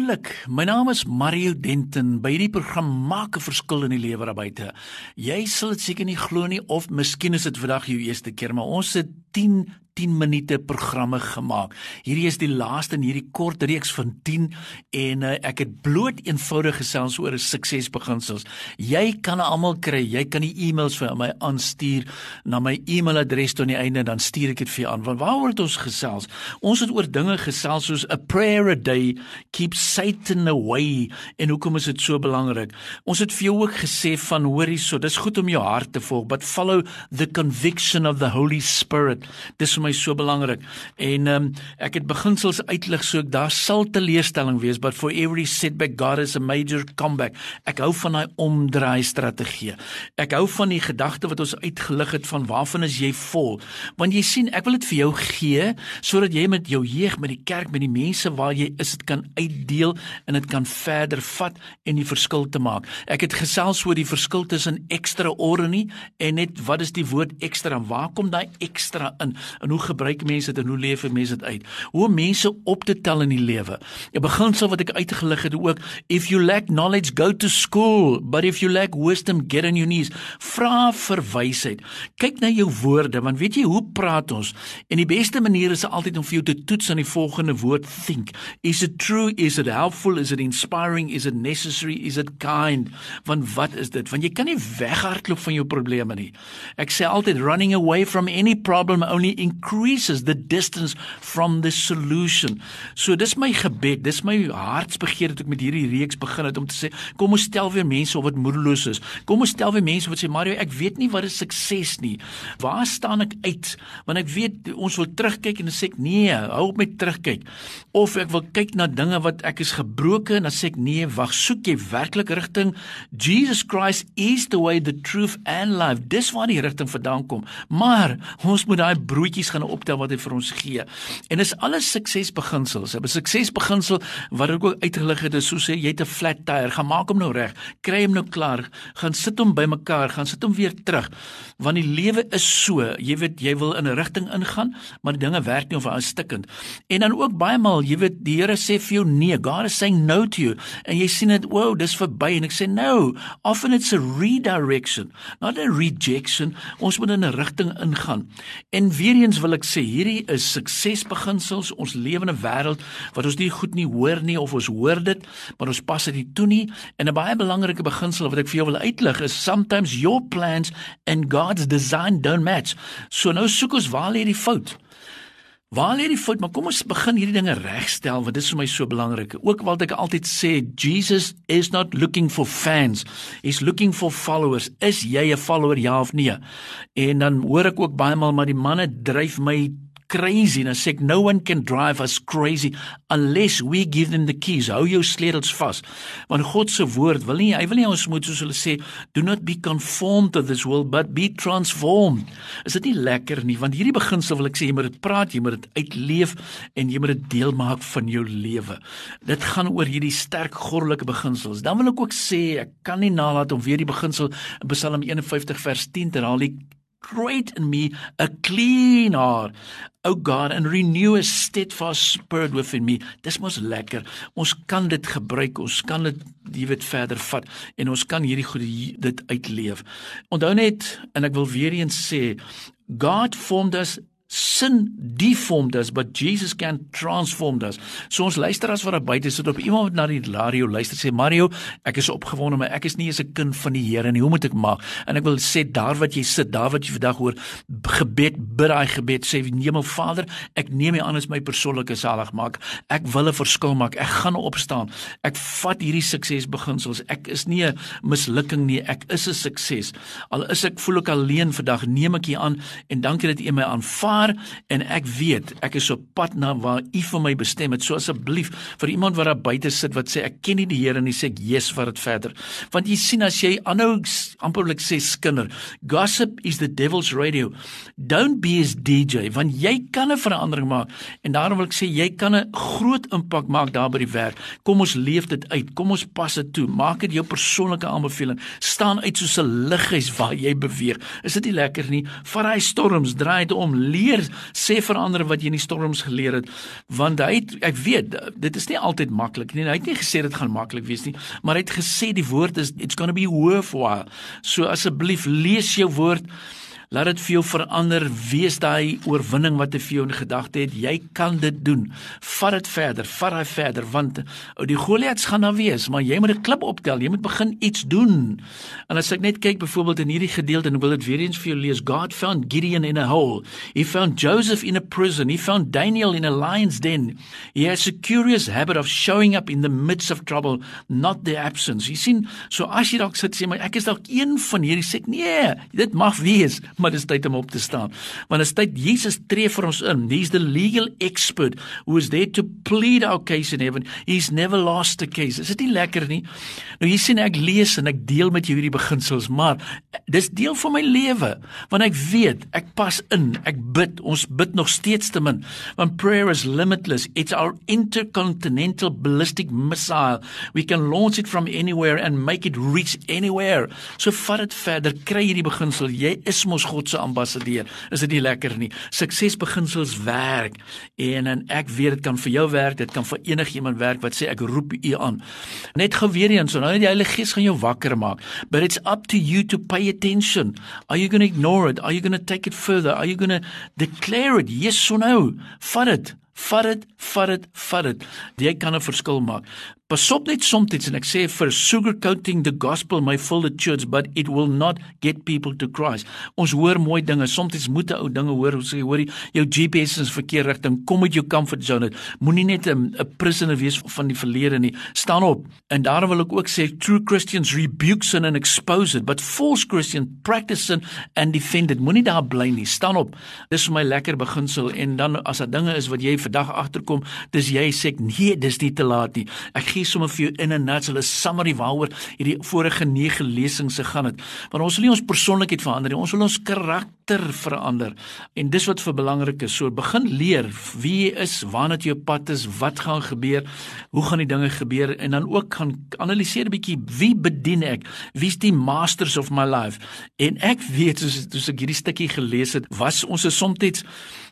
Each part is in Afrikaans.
Wonderlik. My naam is Mario Denton. By hierdie program maak 'n verskil in die lewe daar buite. Jy sal dit seker nie glo nie of miskien is dit vandag jou eerste keer, maar ons het 10 10 minute programme gemaak. Hierdie is die laaste in hierdie kort reeks van 10 en uh, ek het bloot eenvoudig gesels oor suksesbeginsels. Jy kan almal kry. Jy kan die e-mails vir my aanstuur na my e-mailadres tot die einde dan stuur ek dit vir jou aan. Want waaroor het ons gesels? Ons het oor dinge gesels soos a prayer a day keeps Satan away en hoekom is dit so belangrik? Ons het vir jou ook gesê van hoorie so, dis goed om jou hart te volg, but follow the conviction of the Holy Spirit. Dis vir my so belangrik. En ehm um, ek het beginsels uitlig so ek daar sal teleurstelling wees, but for every setback God is a major comeback. Ek hou van daai omdraai strategie. Ek hou van die gedagte wat ons uitgelig het van waarvan is jy vol? Want jy sien, ek wil dit vir jou gee sodat jy met jou jeug, met die kerk, met die mense waar jy is, dit kan uitdeel en dit kan verder vat en die verskil te maak. Ek het gesels oor die verskil tussen extraordinary en net wat is die woord extra? Waar kom daai extra in? En hoe gebruik mense dit en hoe leef mense dit uit? Hoe om mense op te tel in die lewe. 'n Beginsel wat ek uitgelig het ook, if you lack knowledge, go to school, but if you lack wisdom, get on your knees. Vra vir wysheid. Kyk na jou woorde, want weet jy hoe praat ons? En die beste manier is altyd om vir jou te toets aan die volgende woord think. Is it true? Is it helpful? Is it inspiring? Is it necessary? Is it kind? Want wat is dit? Want jy kan nie weghardloop van jou probleme nie. Ek sê altyd running away from any problem only increases the distance from the solution. So dis my gebed, dis my hartsbegeerte dat ek met hierdie reeks begin het om te sê, kom ons stel weer mense op wat moedeloos is. Kom ons stel weer mense wat sê Mario, ek weet nie wat is sukses nie. Waar staan ek uit? Want ek weet ons wil terugkyk en dan sê ek nee, hou op met terugkyk. Of ek wil kyk na dinge wat ek is gebroken en dan sê ek nee, wag, soek jy werklik rigting? Jesus Christ is the way, the truth and life. Dis waar die rigting vandaan kom. Maar ons moet daai broodjies gaan optel wat hy vir ons gee. En dis alles suksesbeginsels. 'n Suksesbeginsel wat ek ook uitgelig het is so sê jy het 'n flat tire, gaan maak hom nou reg. Kry hom nou klaar, gaan sit hom bymekaar, gaan sit hom weer terug. Want die lewe is so, jy weet jy wil in 'n rigting ingaan, maar die dinge werk nie of hy stikkend. En dan ook baie maal, jy weet die Here sê vir jou nee, God is saying no to you. En jy sien dit, wow, dis verby en ek sê no. Often it's a redirection, not a rejection. Ons moet in 'n rigting ingaan. En weer eens wil ek sê hierdie is suksesbeginsels ons lewende wêreld wat ons nie goed nie hoor nie of ons hoor dit maar ons pas dit nie toe nie. En 'n baie belangrike beginsel wat ek vir jou wil uitlig is sometimes your plans and God's design don't match. So nou soek ons waar lê die fout Waar lê die fout? Maar kom ons begin hierdie dinge regstel want dit is vir my so belangrik. Ook wat ek altyd sê, Jesus is not looking for fans. He's looking for followers. Is jy 'n follower ja of nee? En dan hoor ek ook baie maal maar die manne dryf my crazy. Nou sê ek no one can drive us crazy unless we give them the keys. Hou jou sleutels vas. Want God se woord wil nie hy wil nie ons moet soos hulle sê do not be conformed to this world but be transformed. Is dit nie lekker nie? Want hierdie beginsel wil ek sê jy moet dit praat, jy moet dit uitleef en jy moet dit deel maak van jou lewe. Dit gaan oor hierdie sterk goddelike beginsels. Dan wil ek ook sê ek kan nie nalat om weer die beginsel in Psalm 51 vers 10 te herhaal. Create in me a clean heart, O God, and renew a steadfast spirit within me. Dis mos lekker. Ons kan dit gebruik. Ons kan dit jy weet verder vat en ons kan hierdie goed dit uitleef. Onthou net en ek wil weer eens sê, God formed us sin deformed us but Jesus can transform us. So ons luisteraars wat daar buite sit op iemand wat na die radio luister sê Mario, ek is opgewonde maar ek is nie eens 'n kind van die Here nie. Hoe moet ek maak? En ek wil sê daar wat jy sit, daar wat jy vandag hoor, gebed, bid daai gebed sê Hemel Vader, ek neem U aan as my persoonlike saligmaak. Ek wil 'n verskil maak. Ek gaan opstaan. Ek vat hierdie suksesbeginsels. Ek is nie 'n mislukking nie. Ek is 'n sukses. Al is ek voel ek alleen vandag, neem ek U aan en dankie dat U my aanvaar klaar en ek weet ek is op pad na waar U vir my bestem het. So asseblief vir iemand wat daar buite sit wat sê ek ken nie die Here nie, sê ek yes vir dit verder. Want jy sien as jy aanhou amperlik sê skinder, gossip is the devil's radio. Don't be his DJ want jy kan 'n verandering maak en daarom wil ek sê jy kan 'n groot impak maak daar by die werk. Kom ons leef dit uit. Kom ons pas dit toe. Maak dit jou persoonlike aanbeveling. Staan uit soos 'n lighuis waar jy beweeg. Is dit nie lekker nie? Vat daai storms, draai dit om, leer, sê vir ander wat jy in die storms geleer het, want hy het, ek weet dit is nie altyd maklik nie. Hy het nie gesê dit gaan maklik wees nie, maar hy het gesê die woord is it's going to be worthwhile. So asseblief lees jou woord Laat dit vir jou verander. Wees daai oorwinning wat jy vir jou in gedagte het. Jy kan dit doen. Vat dit verder. Vat daai verder want ou die Goliats gaan daar wees, maar jy moet 'n klip optel. Jy moet begin iets doen. En as ek net kyk byvoorbeeld in hierdie gedeelte en ek wil dit weer eens vir jou lees. God found Gideon in a hole. He found Joseph in a prison. He found Daniel in a lion's den. He has a curious habit of showing up in the midst of trouble, not the absence. Jy sien, so as jy dalk sit sê maar ek is dalk een van hierdie sê nee, dit mag wees maar dis tyd om op te staan. Want as tyd Jesus tree vir ons in. He's the legal expert who is there to plead our case in heaven. He's never lost a case. Is dit nie lekker nie? Nou hier sien ek lees en ek deel met jou hierdie beginsels, maar dis deel van my lewe want ek weet ek pas in. Ek bid. Ons bid nog steeds te min. Want prayer is limitless. It's our intercontinental ballistic missile. We can launch it from anywhere and make it reach anywhere. So vat dit verder. Kry hierdie beginsel. Jy is mos God se ambassadeur. Is dit nie lekker nie? Suksesbeginsels werk en en ek weet dit kan vir jou werk, dit kan vir enigiemand werk wat sê ek roep u aan. Net gou weer eens, nou die Heilige Gees gaan jou wakker maak. But it's up to you to pay attention. Are you going to ignore it? Are you going to take it further? Are you going to declare it? Yes or no? Vat dit. Vat dit, vat dit, vat dit. Jy kan 'n verskil maak. Pasop net soms en ek sê vir sugarcoating the gospel may fill the church but it will not get people to Christ. Ons hoor mooi dinge, soms moet 'n ou dinge hoor, ons sê hoorie, jou GPS is verkeerd rigting, kom uit jou comfort zone. Moenie net 'n prisoner wees van die verlede nie. Staan op. En daarom wil ek ook sê true Christians rebuke sin and expose it, but false Christians practice sin and defend it. Moenie daar bly nie. Staan op. Dis vir my lekker beginsel en dan as daar dinge is wat jy vandag agterkom, dis jy sê nee, dis nie te laat nie. Ek gee sommer vir jou in 'n nutshell 'n summary waaroor hierdie vorige 9 lesings se gaan het. Want ons wil nie ons persoonlikheid verander nie, ons wil ons karakter verander. En dis wat vir belangrik is. So begin leer wie jy is, waarna jy pad is, wat gaan gebeur, hoe gaan die dinge gebeur en dan ook gaan analiseer 'n bietjie wie bedien ek? Wie's die masters of my life? En ek weet soos, soos ek hierdie stukkie gelees het, was ons soms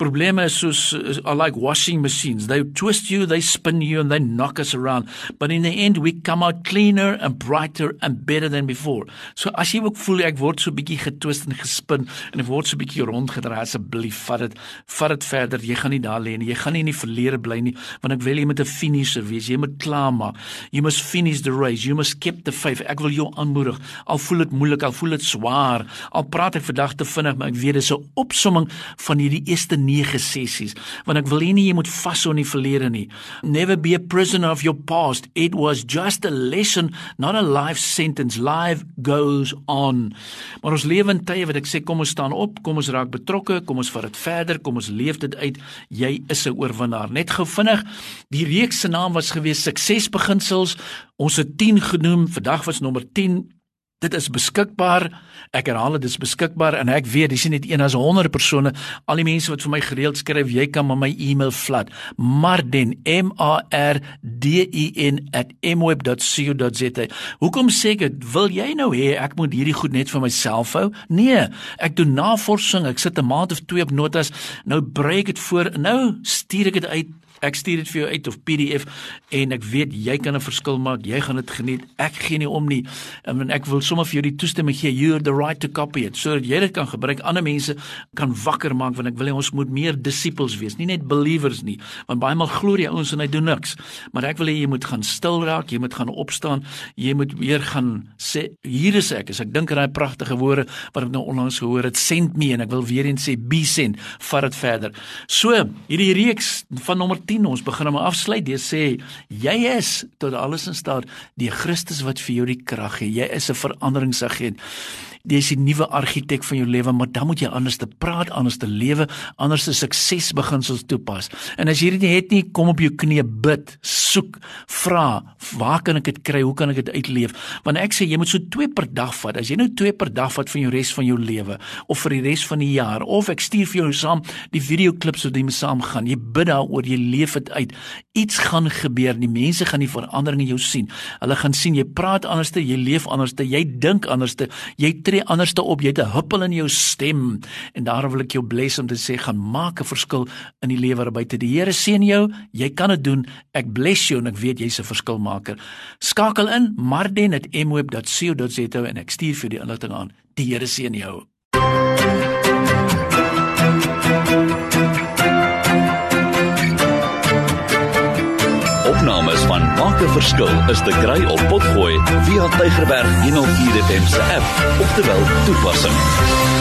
probleme is soos are like washing machines. They twist you, they spin you and they knock us around. But in the end we come out cleaner and brighter and better than before. So as jy ook voel ek word so bietjie getwist en gespin en ek word so bietjie rondgedraai asseblief vat dit vat dit verder. Jy gaan nie daar lê nie. Jy gaan nie in die verlede bly nie want ek wil jy met 'n finisher wees. Jy moet klaar maak. You must finish the race. You must keep the faith. Ek wil jou aanmoedig. Al voel dit moeilik, al voel dit swaar, al praat ek vandag te vinnig, maar ek weet dis 'n opsomming van hierdie eerste 9 sessies want ek wil nie jy moet vashou in die verlede nie. Never be a prisoner of your past. It was just a lesson not a life sentence. Life goes on. Maar ons lewe in tye wat ek sê kom ons staan op kom ons raak betrokke kom ons vat dit verder kom ons leef dit uit. Jy is 'n oorwinnaar. Net gou vinnig die reeks se naam was gewees suksesbeginsels. Ons het 10 genoem. Vandag was nommer 10 Dit is beskikbaar. Ek herhaal dit is beskikbaar en ek weet dis net een as 100 persone. Al die mense wat vir my gereeld skryf, jy kan maar my e-mail vat. Marden M A R D I N @mweb.co.za. Hoekom sê ek dit? Wil jy nou hê ek moet hierdie goed net vir myself hou? Nee, ek doen navorsing. Ek sit 'n maand of 2 op notas. Nou breek dit voor. Nou stuur ek dit uit Ek stuur dit vir jou uit of PDF en ek weet jy kan 'n verskil maak. Jy gaan dit geniet. Ek gee nie om nie. En ek wil sommer vir jou die toestemming gee. You're the right to copy it sodat jy dit kan gebruik. Ander mense kan wakker maak want ek wil hê ons moet meer disippels wees, nie net believers nie. Want baie maal glo jy ouens en hy doen niks. Maar ek wil hê jy moet gaan stil raak, jy moet gaan opstaan, jy moet weer gaan sê hier is ek. As ek dink aan daai pragtige woorde wat ek nou onlangs gehoor het, send me en ek wil weer eens sê be sent. Vat dit verder. So, hierdie reeks van nommer 10. Ons begin hom afsluit deur sê jy is tot alles in staat deur Christus wat vir jou die krag gee. Jy is 'n veranderingsagent jy is die nuwe argitek van jou lewe, maar dan moet jy anders te praat, anders te lewe, anders te suksesbeginsels toepas. En as jy dit nie het nie, kom op jou knieë bid, soek, vra, waar kan ek dit kry? Hoe kan ek dit uitleef? Want ek sê jy moet so 2 per dag vat. As jy nou 2 per dag vat van jou res van jou lewe of vir die res van die jaar of ek stuur vir jou saam die video klips wat jy mee saam gaan. Jy bid daaroor, jy leef dit uit. Iets gaan gebeur. Die mense gaan die verandering in jou sien. Hulle gaan sien jy praat anderste, jy leef anderste, jy dink anderste, jy tree anderste op, jy het 'n huppel in jou stem en daarom wil ek jou bless om te sê gaan maak 'n verskil in die lewe buite. Die Here seën jou, jy kan dit doen. Ek bless jou en ek weet jy's 'n verskilmaker. Skakel in marden@mweb.co.za en ek stuur vir die inligting aan. Die Here seën jou. Verskil is te kry op Potgooi via Tigerberg 104 FM se app of te wel toepassing.